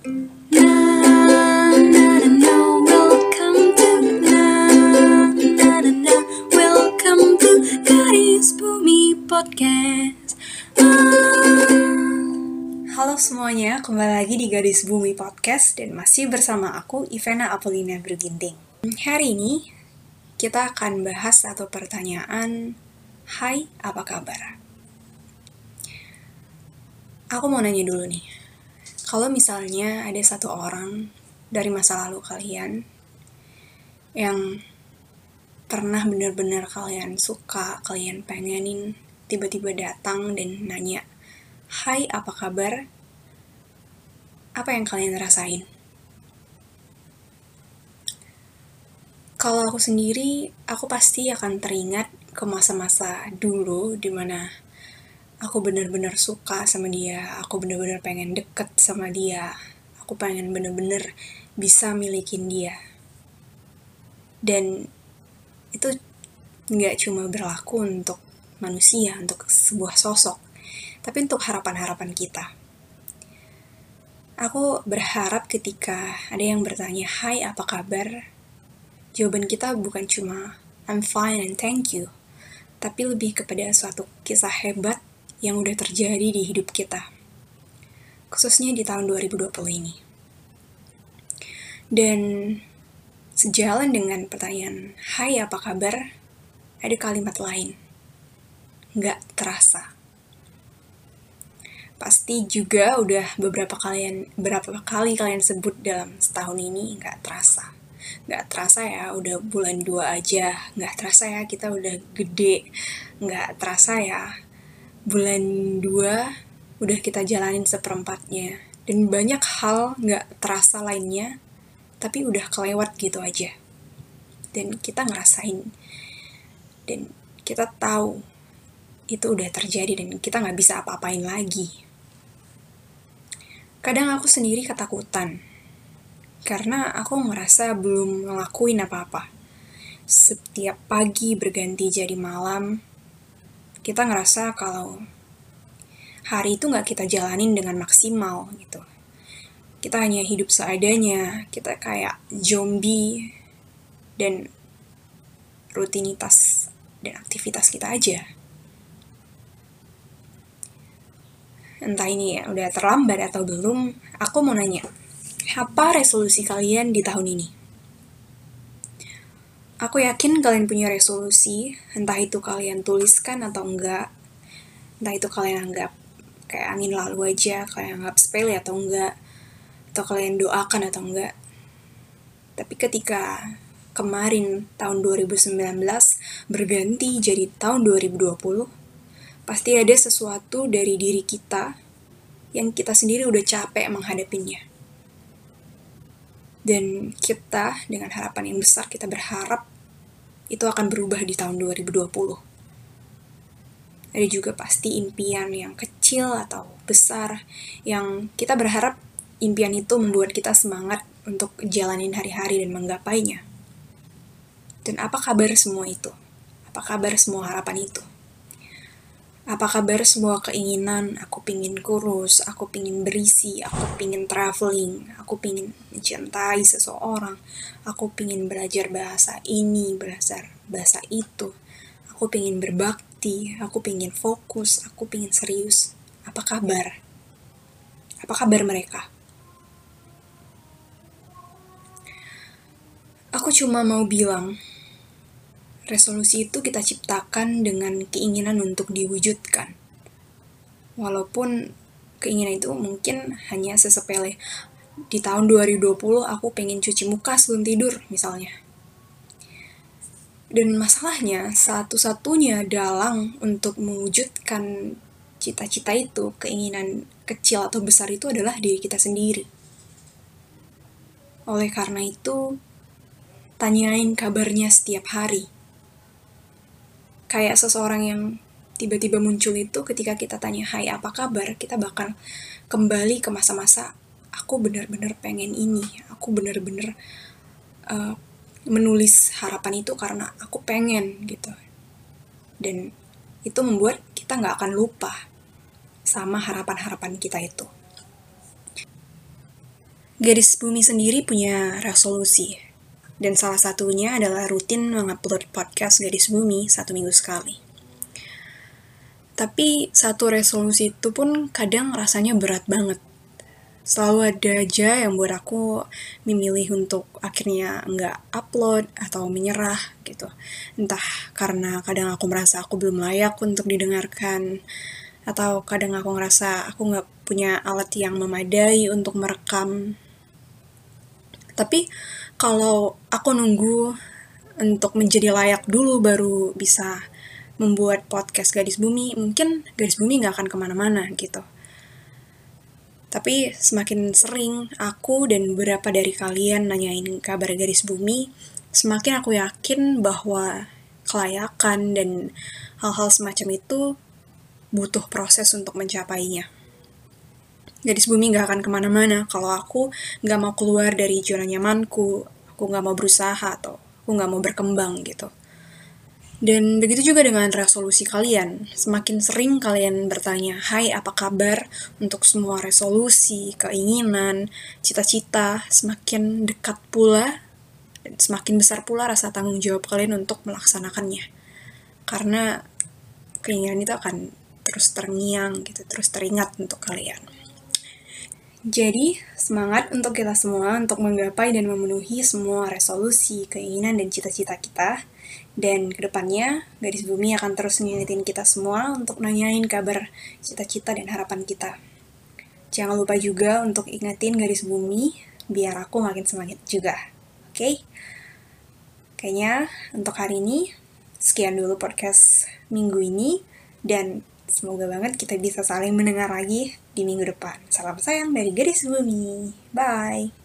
Halo semuanya, kembali lagi di Gadis Bumi Podcast dan masih bersama aku Ivana Apolina Berginting. Hari ini kita akan bahas satu pertanyaan, Hai, apa kabar? Aku mau nanya dulu nih, kalau misalnya ada satu orang dari masa lalu kalian yang pernah benar-benar kalian suka, kalian pengenin, tiba-tiba datang dan nanya, Hai, apa kabar? Apa yang kalian rasain? Kalau aku sendiri, aku pasti akan teringat ke masa-masa dulu di mana aku benar-benar suka sama dia, aku benar-benar pengen deket sama dia, aku pengen benar-benar bisa milikin dia. Dan itu nggak cuma berlaku untuk manusia, untuk sebuah sosok, tapi untuk harapan-harapan kita. Aku berharap ketika ada yang bertanya, "Hai, apa kabar?" Jawaban kita bukan cuma "I'm fine and thank you", tapi lebih kepada suatu kisah hebat yang udah terjadi di hidup kita. Khususnya di tahun 2020 ini. Dan sejalan dengan pertanyaan, "Hai, apa kabar?" Ada kalimat lain. Nggak terasa pasti juga udah beberapa kalian berapa kali kalian sebut dalam setahun ini nggak terasa nggak terasa ya udah bulan dua aja nggak terasa ya kita udah gede nggak terasa ya bulan dua udah kita jalanin seperempatnya. Dan banyak hal nggak terasa lainnya tapi udah kelewat gitu aja. Dan kita ngerasain dan kita tahu itu udah terjadi dan kita nggak bisa apa-apain lagi. Kadang aku sendiri ketakutan, karena aku ngerasa belum ngelakuin apa-apa. Setiap pagi berganti jadi malam, kita ngerasa kalau hari itu nggak kita jalanin dengan maksimal gitu. Kita hanya hidup seadanya, kita kayak zombie, dan rutinitas dan aktivitas kita aja. entah ini ya udah terlambat atau belum, aku mau nanya, apa resolusi kalian di tahun ini? Aku yakin kalian punya resolusi, entah itu kalian tuliskan atau enggak, entah itu kalian anggap kayak angin lalu aja, kalian anggap sepele atau enggak, atau kalian doakan atau enggak. Tapi ketika kemarin tahun 2019 berganti jadi tahun 2020, pasti ada sesuatu dari diri kita yang kita sendiri udah capek menghadapinya. Dan kita dengan harapan yang besar kita berharap itu akan berubah di tahun 2020. Ada juga pasti impian yang kecil atau besar yang kita berharap impian itu membuat kita semangat untuk jalanin hari-hari dan menggapainya. Dan apa kabar semua itu? Apa kabar semua harapan itu? Apa kabar semua keinginan? Aku pingin kurus aku pingin berisi aku pingin traveling aku pingin mencintai seseorang aku pingin belajar bahasa ini belajar bahasa itu. Aku pingin berbakti aku pingin fokus aku pingin serius. Apa kabar? Apa kabar mereka? Aku cuma mau bilang resolusi itu kita ciptakan dengan keinginan untuk diwujudkan. Walaupun keinginan itu mungkin hanya sesepele. Di tahun 2020 aku pengen cuci muka sebelum tidur misalnya. Dan masalahnya satu-satunya dalang untuk mewujudkan cita-cita itu, keinginan kecil atau besar itu adalah diri kita sendiri. Oleh karena itu, tanyain kabarnya setiap hari kayak seseorang yang tiba-tiba muncul itu ketika kita tanya hai apa kabar? Kita bakal kembali ke masa-masa aku benar-benar pengen ini. Aku benar-benar uh, menulis harapan itu karena aku pengen gitu. Dan itu membuat kita nggak akan lupa sama harapan-harapan kita itu. Gadis Bumi sendiri punya resolusi, dan salah satunya adalah rutin mengupload podcast Gadis Bumi satu minggu sekali. Tapi satu resolusi itu pun kadang rasanya berat banget. Selalu ada aja yang buat aku memilih untuk akhirnya nggak upload atau menyerah gitu. Entah karena kadang aku merasa aku belum layak untuk didengarkan, atau kadang aku ngerasa aku nggak punya alat yang memadai untuk merekam. Tapi kalau aku nunggu untuk menjadi layak dulu baru bisa membuat podcast Gadis Bumi, mungkin Gadis Bumi nggak akan ke mana-mana gitu. Tapi semakin sering aku dan beberapa dari kalian nanyain kabar Gadis Bumi, semakin aku yakin bahwa kelayakan dan hal-hal semacam itu butuh proses untuk mencapainya. Gadis bumi gak akan ke mana-mana kalau aku gak mau keluar dari zona nyamanku, aku gak mau berusaha atau aku gak mau berkembang gitu. Dan begitu juga dengan resolusi kalian. Semakin sering kalian bertanya, hai apa kabar untuk semua resolusi, keinginan, cita-cita, semakin dekat pula dan semakin besar pula rasa tanggung jawab kalian untuk melaksanakannya. Karena keinginan itu akan terus terngiang gitu, terus teringat untuk kalian. Jadi, semangat untuk kita semua untuk menggapai dan memenuhi semua resolusi, keinginan, dan cita-cita kita. Dan ke depannya, Gadis Bumi akan terus ngingetin kita semua untuk nanyain kabar cita-cita dan harapan kita. Jangan lupa juga untuk ingetin Gadis Bumi, biar aku makin semangat juga. Oke? Okay? Kayaknya untuk hari ini, sekian dulu podcast minggu ini. Dan Semoga banget kita bisa saling mendengar lagi di minggu depan. Salam sayang dari Gadis Bumi. Bye.